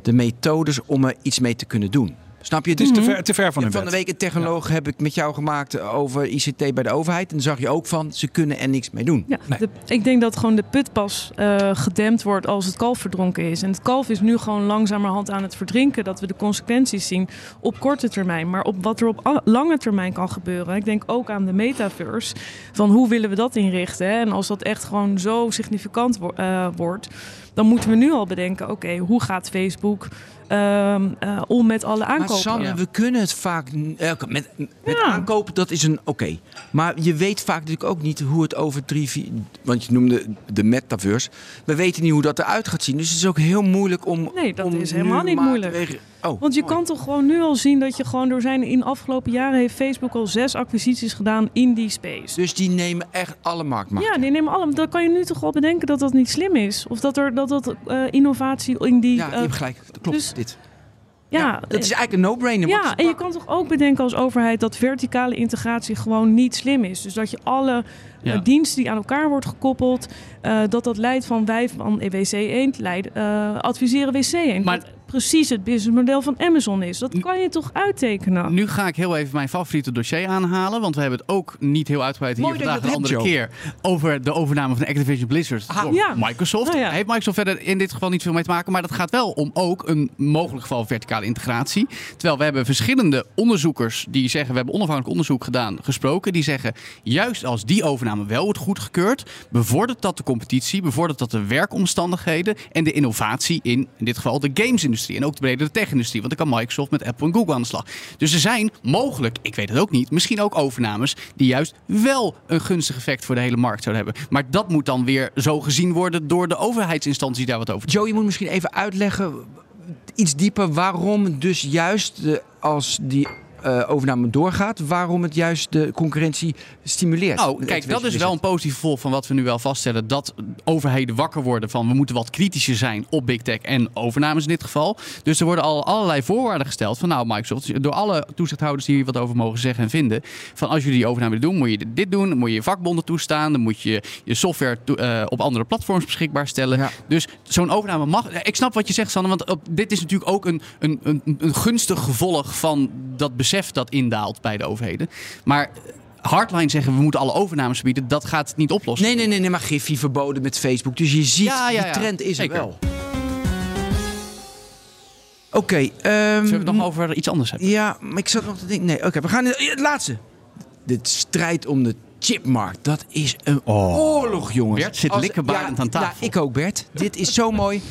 de methodes om er iets mee te kunnen doen. Snap je? Het is te ver, te ver van hun van de week een technoloog heb ik met jou gemaakt over ICT bij de overheid. En dan zag je ook van, ze kunnen er niks mee doen. Ja, Nee. de- ik denk dat gewoon de put pas eh, gedempt wordt als het kalf verdronken is. En het kalf is nu gewoon langzamerhand aan het verdrinken. Dat we de consequenties zien op korte termijn. Maar op wat er op lange termijn kan gebeuren. Ik denk ook aan de metaverse. Van hoe willen we dat inrichten? Hè? En als dat echt gewoon zo significant wo- eh, wordt. Dan moeten we nu al bedenken, oké, hoe gaat Facebook ehm, eh, om met alle Maar aankopen? Sanne, Ja. we kunnen het vaak eh, met, met Ja. aankopen, dat is een oké. Maar je weet vaak natuurlijk ook niet hoe het over drie, vier... Want je noemde de metaverse. We weten niet hoe dat eruit gaat zien. Dus het is ook heel moeilijk om... Nee, dat om is helemaal niet moeilijk. Oh, Want je mooi. kan toch gewoon nu al zien dat je gewoon door zijn in de afgelopen jaren heeft Facebook al zes acquisities gedaan in die space. Dus die nemen echt alle marktmacht. Ja, die nemen allemaal. Dan kan je nu toch wel bedenken dat dat niet slim is. Of dat er dat, dat eh, innovatie in die. Ja, je eh, hebt gelijk. Dat klopt, dus- dit. Ja, dat is eigenlijk een no-brainer. Ja, en je kan toch ook bedenken als overheid dat verticale integratie gewoon niet slim is. Dus dat je alle eh, diensten die aan elkaar wordt gekoppeld, eh, dat dat leidt van wij van WC Eend leiden, eh, adviseren WC Eend. Maar- Wat precies het businessmodel van Amazon is. Dat kan je toch uittekenen? Nu ga ik heel even mijn favoriete dossier aanhalen. Want we hebben het ook niet heel uitgebreid hier Mooi vandaag een andere keer over de overname van Activision Blizzard Ah, door ja. Microsoft. Nou ja. Heeft Microsoft verder in dit geval niet veel mee te maken. Maar dat gaat wel om ook een mogelijk geval verticale integratie. Terwijl we hebben verschillende onderzoekers die zeggen... we hebben onafhankelijk onderzoek gedaan, gesproken. Die zeggen, juist als die overname wel wordt goedgekeurd... bevordert dat de competitie, bevordert dat de werkomstandigheden... en de innovatie in, in dit geval de gamesindustrie. En ook de bredere tech-industrie. Want dan kan Microsoft met Apple en Google aan de slag. Dus er zijn mogelijk, ik weet het ook niet... misschien ook overnames die juist wel een gunstig effect... voor de hele markt zouden hebben. Maar dat moet dan weer zo gezien worden... door de overheidsinstantie daar wat over Joe, je moet misschien even uitleggen, iets dieper, waarom dus juist de, als die eh, overname doorgaat, waarom het juist de concurrentie stimuleert. Nou, kijk, dat is wel een positief gevolg van wat we nu wel vaststellen. Dat overheden wakker worden van we moeten wat kritischer zijn op big tech en overnames in dit geval. Dus er worden al allerlei voorwaarden gesteld van nou Microsoft, door alle toezichthouders die hier wat over mogen zeggen en vinden. Van als jullie die overname willen doen, moet je dit doen. Dan moet je je vakbonden toestaan. Dan moet je je software eh, op andere platforms beschikbaar stellen. Ja. Dus zo'n overname mag. Ik snap wat je zegt, Sanne, want op, dit is natuurlijk ook een, een, een, een gunstig gevolg van dat besef dat indaalt bij de overheden. Maar hardline zeggen we moeten alle overnames verbieden, dat gaat het niet oplossen. Nee, nee, nee, nee, maar Giffy verboden met Facebook. Dus je ziet, Ja, ja, die ja. trend is Zeker. er wel. Oké, ehm, Zullen we het nog over iets anders hebben? Ja, maar ik zat nog te denken. Nee, oké, we gaan het laatste. De strijd om de chipmarkt, dat is een oorlog, jongens. Bert zit Als- likkebarend aan tafel. Ja, ik ook, Bert. Dit is zo mooi.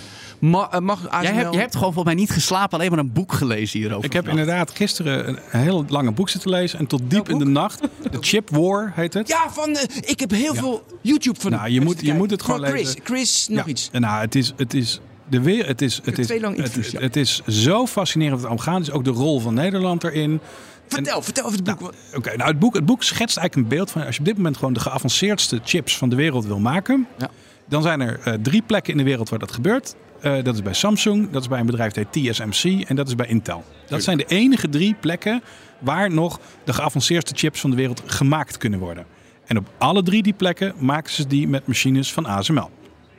Ma eh, mag ASML... Jij hebt, je hebt gewoon volgens mij niet geslapen, alleen maar een boek gelezen hierover. Ik heb vannacht. inderdaad gisteren een heel lange boek zitten lezen. En tot diep in de nacht. De Chip War heet het. Ja, van, eh, ik heb heel veel YouTube van Nou, je moet- je moet het gewoon Chris, lezen. Chris, nog Ja. iets. Nou, het is, het is de weer, het is, het is, het, ja. het is zo fascinerend wat er omgaan is. Ook de rol van Nederland erin. Vertel, vertel over het boek. Oké, nou het boek, het boek schetst eigenlijk een beeld van als je op dit moment gewoon de geavanceerdste chips van de wereld wil maken, Ja. dan zijn er eh, drie plekken in de wereld waar dat gebeurt. Eh, dat is bij Samsung, dat is bij een bedrijf dat heet TSMC en dat is bij Intel. Dat zijn de enige drie plekken waar nog de geavanceerdste chips van de wereld gemaakt kunnen worden. En op alle drie die plekken maken ze die met machines van ASML.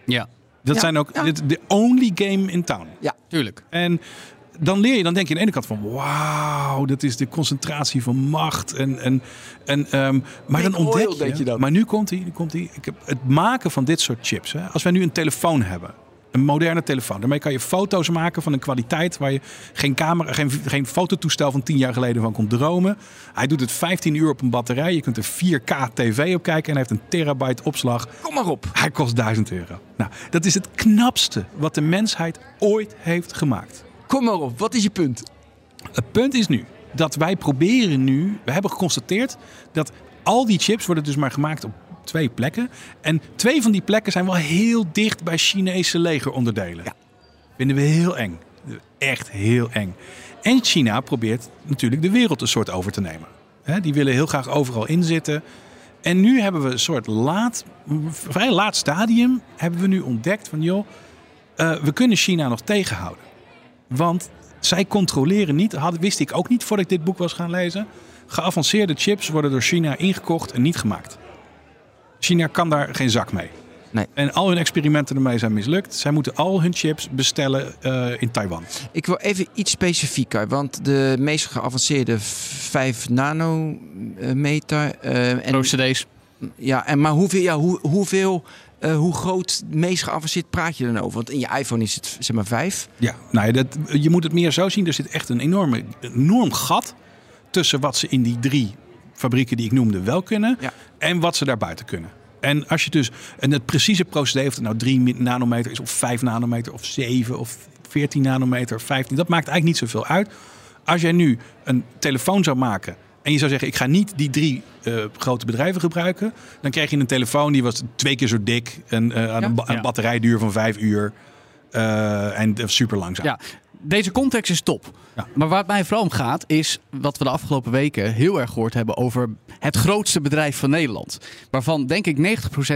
Ja, Dat Ja, zijn ook ja. dit de only game in town. tuurlijk. En dan leer je, dan denk je aan de ene kant van wauw, dat is de concentratie van macht. En, en, en, ehm, maar Big dan ontdek oil, je dan. Maar nu komt hij, nu komt hij. Ik heb het maken van dit soort chips. Hè. Als wij nu een telefoon hebben, een moderne telefoon, daarmee kan je foto's maken van een kwaliteit waar je geen camera, geen, geen fototoestel van 10 jaar geleden van kon dromen. Hij doet het 15 uur op een batterij. Je kunt er 4K TV op kijken en hij heeft een terabyte opslag. Kom maar op. Hij kost 1000 euro. Nou, dat is het knapste wat de mensheid ooit heeft gemaakt. Kom maar op. Wat is je punt? Het punt is nu dat wij proberen nu, we hebben geconstateerd dat al die chips worden dus maar gemaakt op twee plekken. En twee van die plekken zijn wel heel dicht bij Chinese legeronderdelen. Vinden we heel eng. Echt heel eng. En China probeert natuurlijk de wereld een soort over te nemen. Die willen heel graag overal inzitten. En nu hebben we een soort laat, vrij laat stadium, hebben we nu ontdekt van joh, eh, we kunnen China nog tegenhouden. Want zij controleren niet, had, wist ik ook niet voordat ik dit boek was gaan lezen. Geavanceerde chips worden door China ingekocht en niet gemaakt. China kan daar geen zak mee. Nee. En al hun experimenten ermee zijn mislukt. Zij moeten al hun chips bestellen eh, in Taiwan. Ik wil even iets specifieker, want de meest geavanceerde 5 nanometer. eh en, OCD's. ja, en maar hoeveel, ja, hoe, hoeveel, eh, hoe groot, meest geavanceerd praat je dan over? Want in je iPhone is het zeg maar 5. Ja, nou ja, dat, je moet het meer zo zien. Er zit echt een enorme, enorm gat tussen wat ze in die drie fabrieken die ik noemde wel kunnen Ja. en wat ze daarbuiten kunnen. En als je dus, en het precieze procedé, of het nou 3 nanometer is, of 5 nanometer, of 7, of 14 nanometer, of 15, dat maakt eigenlijk niet zoveel uit. Als jij nu een telefoon zou maken en je zou zeggen, ik ga niet die drie eh, grote bedrijven gebruiken, dan krijg je een telefoon die was twee keer zo dik en eh, aan Ja. een, ba- een Ja. batterijduur van vijf uur. eh, en super langzaam. Ja, Deze context is top. Ja. Maar waar het mij vooral om gaat, is wat we de afgelopen weken heel erg gehoord hebben over het grootste bedrijf van Nederland. Waarvan denk ik 90%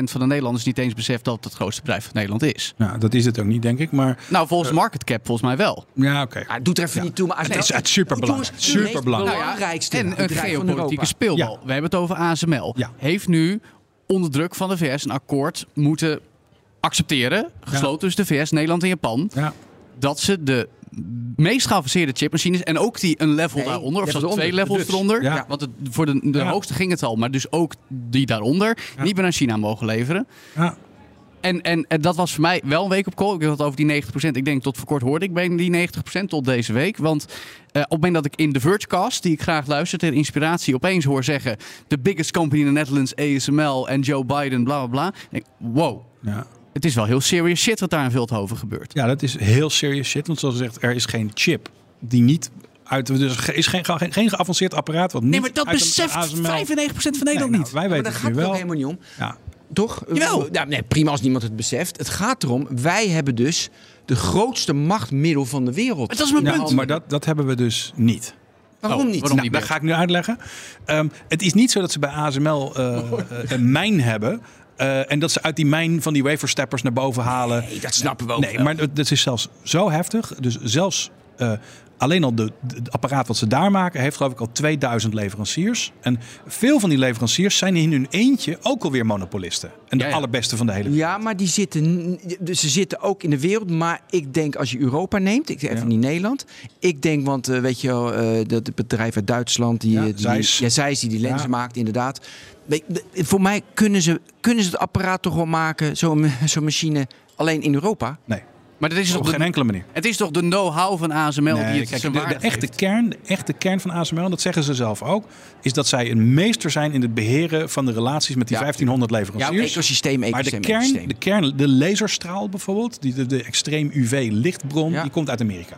van de Nederlanders niet eens beseft dat het het grootste bedrijf van Nederland is. Nou, dat is het ook niet, denk ik. Maar Nou, volgens market cap volgens mij wel. ja, oké. Ah, doet er even niet toe. Maar als Het is- dat- het is superbelangrijk. Het meest Superbelangrijk. belangrijkste en een geopolitieke speelbal. Ja. We hebben het over ASML. Ja. Heeft nu onder druk van de VS een akkoord moeten accepteren, gesloten tussen de VS, Nederland en Japan, Ja. dat ze de meest geavanceerde chipmachines en ook die een level Nee, daaronder, of level zelfs twee eronder, levels Dutch. eronder, Ja. want het, voor de, de Ja. hoogste ging het al, maar dus ook die daaronder, niet meer aan China mogen leveren. Ja. En, en, en dat was voor mij wel een week op call. Ik had het over die 90%. Ik denk tot voor kort hoorde ik bij die 90% tot deze week. Want eh, op het moment dat ik in de Vergecast, die ik graag luister ter inspiratie, opeens hoor zeggen... The biggest company in the Netherlands, ASML en Joe Biden, bla bla bla. denk ik, wow, Ja. Het is wel heel serious shit wat daar in Veldhoven gebeurt. ja, dat is heel serious shit. Want zoals gezegd, er is geen chip die niet uit... Dus er is geen, geen, geen geavanceerd apparaat wat niet Nee, maar dat uit een beseft 95% ASML van Nederland Nee, niet. nou, wij Maar weten daar het gaat nu wel. helemaal niet om. Ja. Toch? Jawel. Ja, nee, prima als niemand het beseft. Het gaat erom, wij hebben dus de grootste machtmiddel van de wereld. Maar dat is mijn punt. maar dat, dat hebben we dus niet. Waarom Oh, niet? waarom Nou, niet? dat ga ik nu uitleggen. Ehm, het is niet zo dat ze bij ASML eh, eh, een mijn hebben. Eh, en dat ze uit die mijn van die wafersteppers naar boven halen. Nee, dat snappen we ook Nee, wel. maar het het is zelfs zo heftig. Dus zelfs eh, alleen al de, de- het apparaat wat ze daar maken, heeft geloof ik al 2000 leveranciers. En veel van die leveranciers zijn in hun eentje ook alweer monopolisten. En de Ja, ja. allerbeste van de hele Ja, maar die zitten, dus ze zitten ook in de wereld. Maar ik denk als je Europa neemt, ik even Ja. niet Nederland. Ik denk, want eh, weet je wel, eh, dat het bedrijf uit Duitsland, die, Ja, die, Zeiss. ja, Zeiss, die die lenzen Ja. maakt, inderdaad. Voor mij kunnen ze, kunnen ze het apparaat toch wel maken, zo'n zo'n machine, alleen in Europa. Nee, Maar dat is op toch geen de, enkele manier. het is toch de know-how van ASML die het kijk, zijn de, echte kern, de echte kern van ASML, en dat zeggen ze zelf ook, is dat zij een meester zijn in het beheren van de relaties met die Ja. 1500 Ja, leveranciers. ecosysteem, maar de ecosysteem, kern, ecosysteem. de kern, de laserstraal bijvoorbeeld, die, de, de extreem UV lichtbron, Ja. die komt uit Amerika.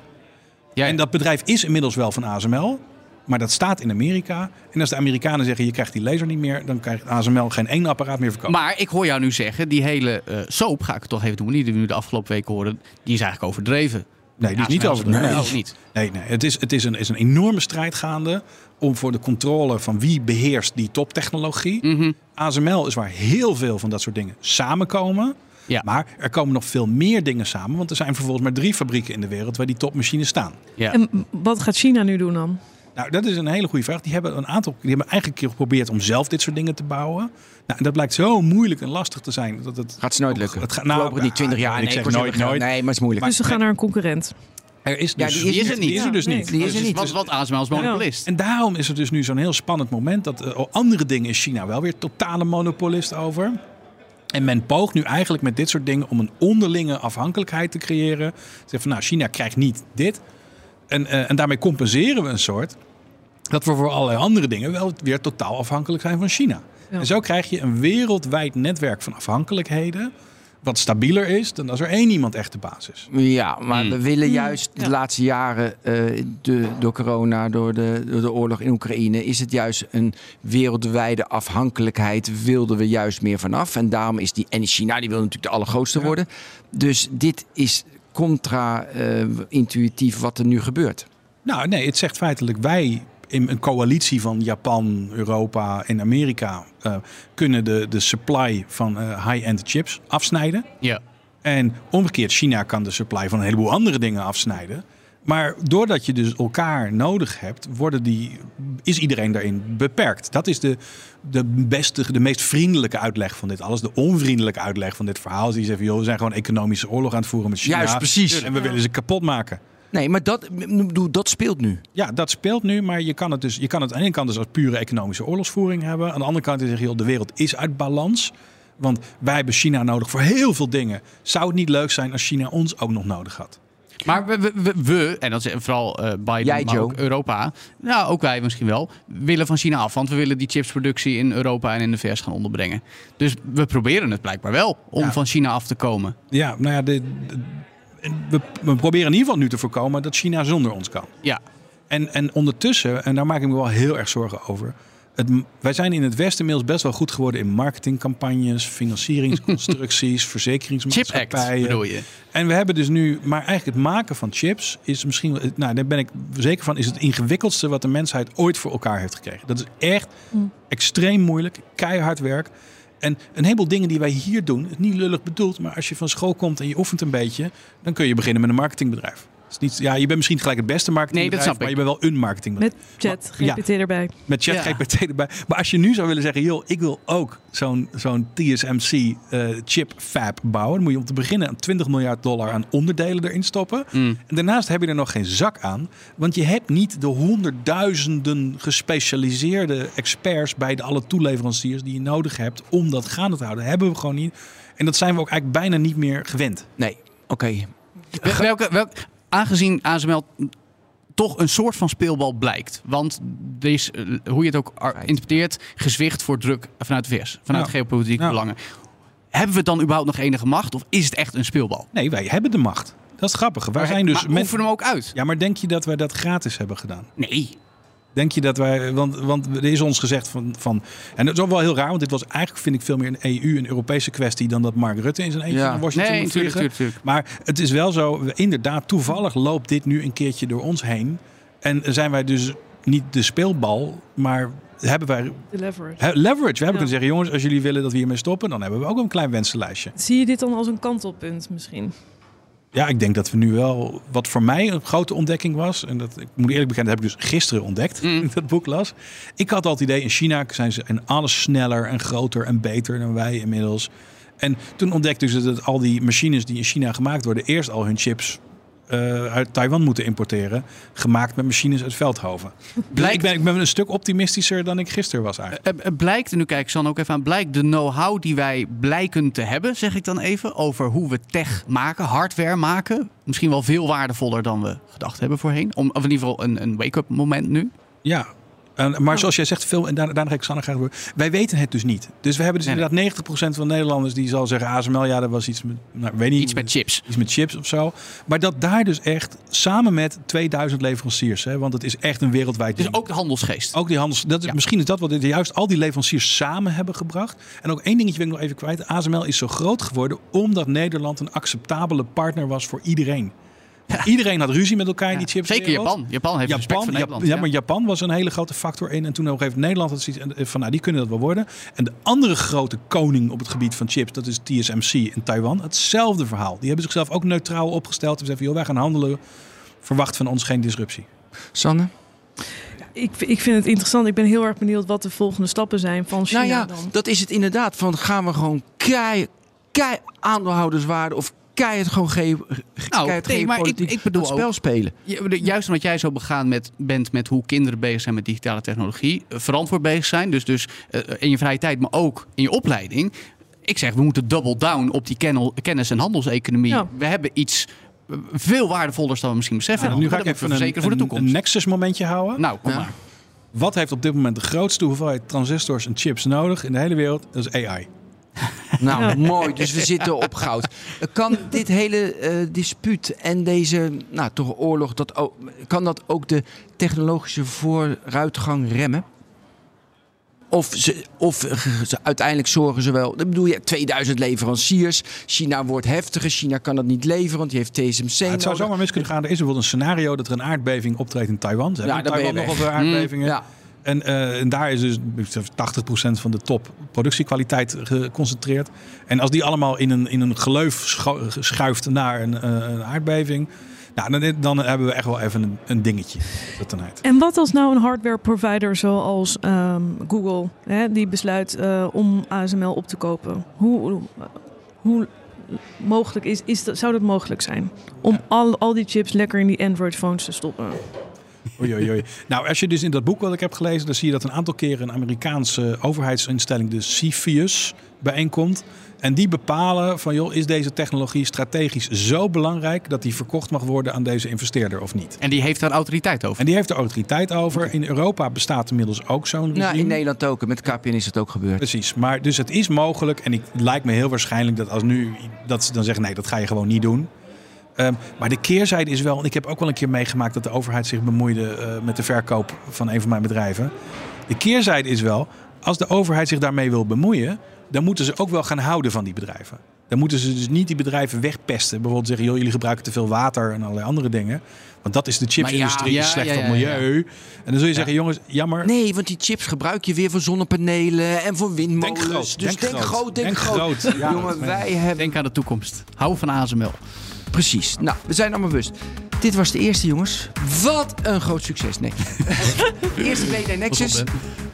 Ja, En dat bedrijf is inmiddels wel van ASML, maar dat staat in Amerika. En als de Amerikanen zeggen je krijgt die laser niet meer, dan krijgt ASML geen één apparaat meer verkocht. Maar ik hoor jou nu zeggen, die hele eh soap, ga ik het toch even doen, die we nu de afgelopen weken horen, die is eigenlijk overdreven. Nee, die is niet ASML over. Nee, niet. nee, nee. Het, is, het is, een, is een enorme strijd gaande om voor de controle van wie beheerst die toptechnologie. Mhm. ASML is waar heel veel van dat soort dingen samenkomen. Ja. Maar er komen nog veel meer dingen samen. Want er zijn vervolgens maar drie fabrieken in de wereld waar die topmachines staan. Ja. En wat gaat China nu doen dan? Nou, dat is een hele goede vraag. Die hebben een aantal. Die hebben eigenlijk een keer geprobeerd om zelf dit soort dingen te bouwen. Nou, en dat blijkt zo moeilijk en lastig te zijn. Dat het, Gaat ze nooit lukken. Het gaat Voorlopig niet 20 jaar. Ik Nee, zeg kost nooit, nooit. Nee, maar het is moeilijk. dus ze gaan naar een concurrent. Er is Ja, dus, die is die er niet. die is er dus Ja, niet. nee. Die is er niet. Wat, wat ASML als monopolist. En daarom is het dus nu zo'n heel spannend moment. Dat eh, andere dingen is China wel weer totale monopolist over. En men poogt nu eigenlijk met dit soort dingen om een onderlinge afhankelijkheid te creëren. Zeg van nou, China krijgt niet dit. En, eh, en daarmee compenseren we een soort. Dat we voor allerlei andere dingen wel weer totaal afhankelijk zijn van China. Ja. En zo krijg je een wereldwijd netwerk van afhankelijkheden. Wat stabieler is dan als er één iemand echt de baas is. Ja, maar Hmm. we willen juist de Ja. laatste jaren, eh, de, door corona, door de, door de oorlog in Oekraïne, is het juist een wereldwijde afhankelijkheid. Wilden we juist meer vanaf. En daarom is die. En China, die wil natuurlijk de allergrootste Ja. worden. Dus dit is contra-intuïtief wat er nu gebeurt. Nou, nee, het zegt feitelijk wij in een coalitie van Japan, Europa en Amerika eh, kunnen de, de supply van eh, high-end chips afsnijden. Ja. En omgekeerd, China kan de supply van een heleboel andere dingen afsnijden. Maar doordat je dus elkaar nodig hebt, worden die, is iedereen daarin beperkt. Dat is de, de beste, de meest vriendelijke uitleg van dit alles. De onvriendelijke uitleg van dit verhaal. Die zeggen, joh, we zijn gewoon economische oorlog aan het voeren met China. Juist, precies. En we willen ze kapot maken. Nee, maar dat, dat speelt nu. Ja, dat speelt nu, maar je kan het dus, je kan het aan de ene kant dus als pure economische oorlogsvoering hebben. Aan de andere kant is zeggen, joh, de wereld is uit balans. Want wij hebben China nodig voor heel veel dingen. Zou het niet leuk zijn als China ons ook nog nodig had? Maar we, we, we- we, en dat is vooral eh Biden, Jij, maar Joe. ook Europa, nou ook wij misschien wel, willen van China af. Want we willen die chipsproductie in Europa en in de VS gaan onderbrengen. Dus we proberen het blijkbaar wel om Ja. van China af te komen. Ja, nou ja, de, de- we, we proberen in ieder geval nu te voorkomen dat China zonder ons kan. Ja, En, en ondertussen, en daar maak ik me wel heel erg zorgen over. Het, wij zijn in het Westen inmiddels best wel goed geworden in marketingcampagnes, financieringsconstructies, Chip verzekeringsmaatschappijen. Act bedoel je? En we hebben dus nu, maar eigenlijk het maken van chips is misschien, nou daar ben ik zeker van, is het ingewikkeldste wat de mensheid ooit voor elkaar heeft gekregen. Dat is echt Mm. extreem moeilijk, keihard werk. En een heleboel dingen die wij hier doen, niet lullig bedoeld, maar als je van school komt en je oefent een beetje, dan kun je beginnen met een marketingbedrijf. Is niet, ja, je bent misschien gelijk het beste marketingbedrijf, snap maar ik. je bent wel een marketingbedrijf. Met chat, ja. GPT erbij. Met Ja. ChatGPT erbij. Maar als je nu zou willen zeggen, joh, ik wil ook zo'n zo'n TSMC eh, chip fab bouwen, dan moet je om te beginnen 20 miljard dollar aan onderdelen erin stoppen. Mm. En daarnaast heb je er nog geen zak aan, want je hebt niet de honderdduizenden gespecialiseerde experts bij de alle toeleveranciers die je nodig hebt om dat gaande te houden. Dat hebben we gewoon niet. En dat zijn we ook eigenlijk bijna niet meer gewend. Nee, oké. Wel- Welke, welk, aangezien ASML toch een soort van speelbal blijkt. Want er is, eh, hoe je het ook interpreteert, gezwicht voor druk vanuit de VS. Vanuit geopolitieke belangen. Hebben we dan überhaupt nog enige macht? Of is het echt een speelbal? Nee, wij hebben de macht. Dat is grappig. Wij zijn dus maar met... hem ook uit? Ja, maar denk je dat wij dat gratis hebben gedaan? Nee. Denk je dat wij, want, want er is ons gezegd van, van, en dat is ook wel heel raar, want dit was eigenlijk vind ik veel meer een EU, een Europese kwestie dan dat Mark Rutte in zijn eentje Ja. naar Washington Nee, moet. Maar het is wel zo, inderdaad, toevallig loopt dit nu een keertje door ons heen. En zijn wij dus niet de speelbal, maar hebben wij De leverage. he- leverage. We hebben Ja. kunnen zeggen, jongens, als jullie willen dat we hiermee stoppen, dan hebben we ook een klein wensenlijstje. Zie je dit dan als een kantelpunt misschien? Ja, ik denk dat we nu wel, wat voor mij een grote ontdekking was, en dat ik moet eerlijk bekennen, dat heb ik dus gisteren ontdekt Mm. toen ik dat boek las. Ik had al het idee, in China zijn ze en alles sneller en groter en beter dan wij inmiddels. En toen ontdekte ik dus dat al die machines die in China gemaakt worden, eerst al hun chips eh, uit Taiwan moeten importeren, gemaakt met machines uit Veldhoven. Blijkt- ik, ben, ik ben een stuk optimistischer dan ik gisteren was eigenlijk. Eh, eh, blijkt, en nu kijk ik dan ook even aan, blijkt de know-how die wij blijken te hebben, zeg ik dan even, over hoe we tech maken, hardware maken, misschien wel veel waardevoller dan we gedacht hebben voorheen. Om, of in ieder geval een, een wake-up moment nu. Ja. Maar zoals jij zegt, veel, en daar, daarna ga ik Sanne graag door. Wij weten het dus niet. Dus we hebben dus Nee, inderdaad 90% van de Nederlanders die zal zeggen ASML, ja, dat was iets met, nou, weet niet, Iets met chips. iets met chips of zo. Maar dat daar dus echt samen met 2000 leveranciers, hè, want het is echt een wereldwijd Dus ding. ook de handelsgeest. Ook die handels, dat, is- Ja. misschien is dat wat juist al die leveranciers samen hebben gebracht. En ook één dingetje wil ik nog even kwijt. ASML is zo groot geworden omdat Nederland een acceptabele partner was voor iedereen. Iedereen had ruzie met elkaar in die chips. Zeker Japan. Japan heeft respect Japan, voor ja, Nederland. ja, maar Japan was een hele grote factor in. En toen op een gegeven moment Nederland had zoiets en, van, nou, die kunnen dat wel worden. En de andere grote koning op het gebied van chips, dat is TSMC in Taiwan. Hetzelfde verhaal. Die hebben zichzelf ook neutraal opgesteld. En zeggen, joh, wij gaan handelen. Verwacht van ons geen disruptie. Sanne? Ik, ik vind het interessant. Ik ben heel erg benieuwd wat de volgende stappen zijn van China nou ja, dan. dat is het inderdaad. Van gaan we gewoon kei, kei aandeelhouderswaarde of keihard gewoon ge, Nou, keihard nee, maar ik- ik bedoel spel ook- spelen. Juist omdat jij zo begaan met, bent met hoe kinderen bezig zijn met digitale technologie, eh, verantwoord bezig zijn, dus, dus eh, in je vrije tijd, maar ook in je opleiding. Ik zeg, we moeten double down op die kennel- kennis- en handelseconomie. Ja. We hebben iets eh, veel waardevollers dan we misschien beseffen. Nou, nu ga ik even een, verzekeren voor de toekomst. een Nexus momentje houden. nou, kom Ja. maar. Wat heeft op dit moment de grootste hoeveelheid transistors en chips nodig in de hele wereld? Dat is AI. Nou, Ja. mooi. Dus we zitten op goud. Kan dit hele eh, dispuut en deze nou, toch oorlog, dat ook, kan dat ook de technologische vooruitgang remmen? Of, ze, of ze, uiteindelijk zorgen ze wel... Ik bedoel, je hebt 2000 leveranciers. China wordt heftiger. China kan dat niet leveren, want die heeft TSMC het zou zomaar mis kunnen gaan. Er is bijvoorbeeld een scenario dat er een aardbeving optreedt in Taiwan. Ze Ja, hebben in Taiwan weg. nogal veel aardbevingen. Ja. En, eh, en daar is dus 80% van de top productiekwaliteit geconcentreerd. En als die allemaal in een, in een geleuf schuift naar een, eh, een aardbeving... Nou, dan, dan hebben we echt wel even een, een dingetje. En wat als nou een hardware provider zoals ehm, Google, hè, die besluit eh, om ASML op te kopen? Hoe, hoe mogelijk is, is dat, zou dat mogelijk zijn? Om al, al die chips lekker in die Android-phones te stoppen? Oei, oei, oei. Nou, als je dus in dat boek wat ik heb gelezen, dan zie je dat een aantal keren een Amerikaanse overheidsinstelling, de CFIUS, bijeenkomt. En die bepalen van, joh, is deze technologie strategisch zo belangrijk dat die verkocht mag worden aan deze investeerder of niet? En die heeft daar autoriteit over. En die heeft er autoriteit over. In Europa bestaat inmiddels ook zo'n regime. Nou, in Nederland ook. Met KPN is het ook gebeurd. Precies, maar dus het is mogelijk en ik, het lijkt me heel waarschijnlijk dat als nu dat ze dan zeggen nee, dat ga je gewoon niet doen. Ehm, maar de keerzijde is wel, en ik heb ook wel een keer meegemaakt dat de overheid zich bemoeide eh, met de verkoop van een van mijn bedrijven. De keerzijde is wel, als de overheid zich daarmee wil bemoeien, dan moeten ze ook wel gaan houden van die bedrijven. Dan moeten ze dus niet die bedrijven wegpesten. Bijvoorbeeld zeggen, joh, jullie gebruiken te veel water en allerlei andere dingen. Want dat is de chipsindustrie, ja, slecht ja, voor ja, het ja. milieu. En dan zul je zeggen, jongens, jammer. Nee, want die chips gebruik je weer voor zonnepanelen en voor windmolens. Denk groot, dus denk denk, groot. denk, Denk groot. groot. Ja, Jongen, wij hebben... Denk aan de toekomst. Hou van ASML. Precies. Nou, we zijn allemaal bewust. Dit was de eerste, jongens. Wat een groot succes. Nee. eerste BNR Nexus.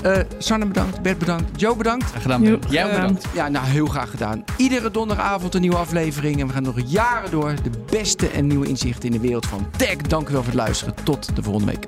Eh Sanne bedankt, Bert bedankt, Joe bedankt. Graag gedaan. Ben. Jij bedankt. Ja, nou, heel graag gedaan. Iedere donderdagavond een nieuwe aflevering. En we gaan nog jaren door. De beste en nieuwe inzichten in de wereld van tech. Dank u wel voor het luisteren. Tot de volgende week.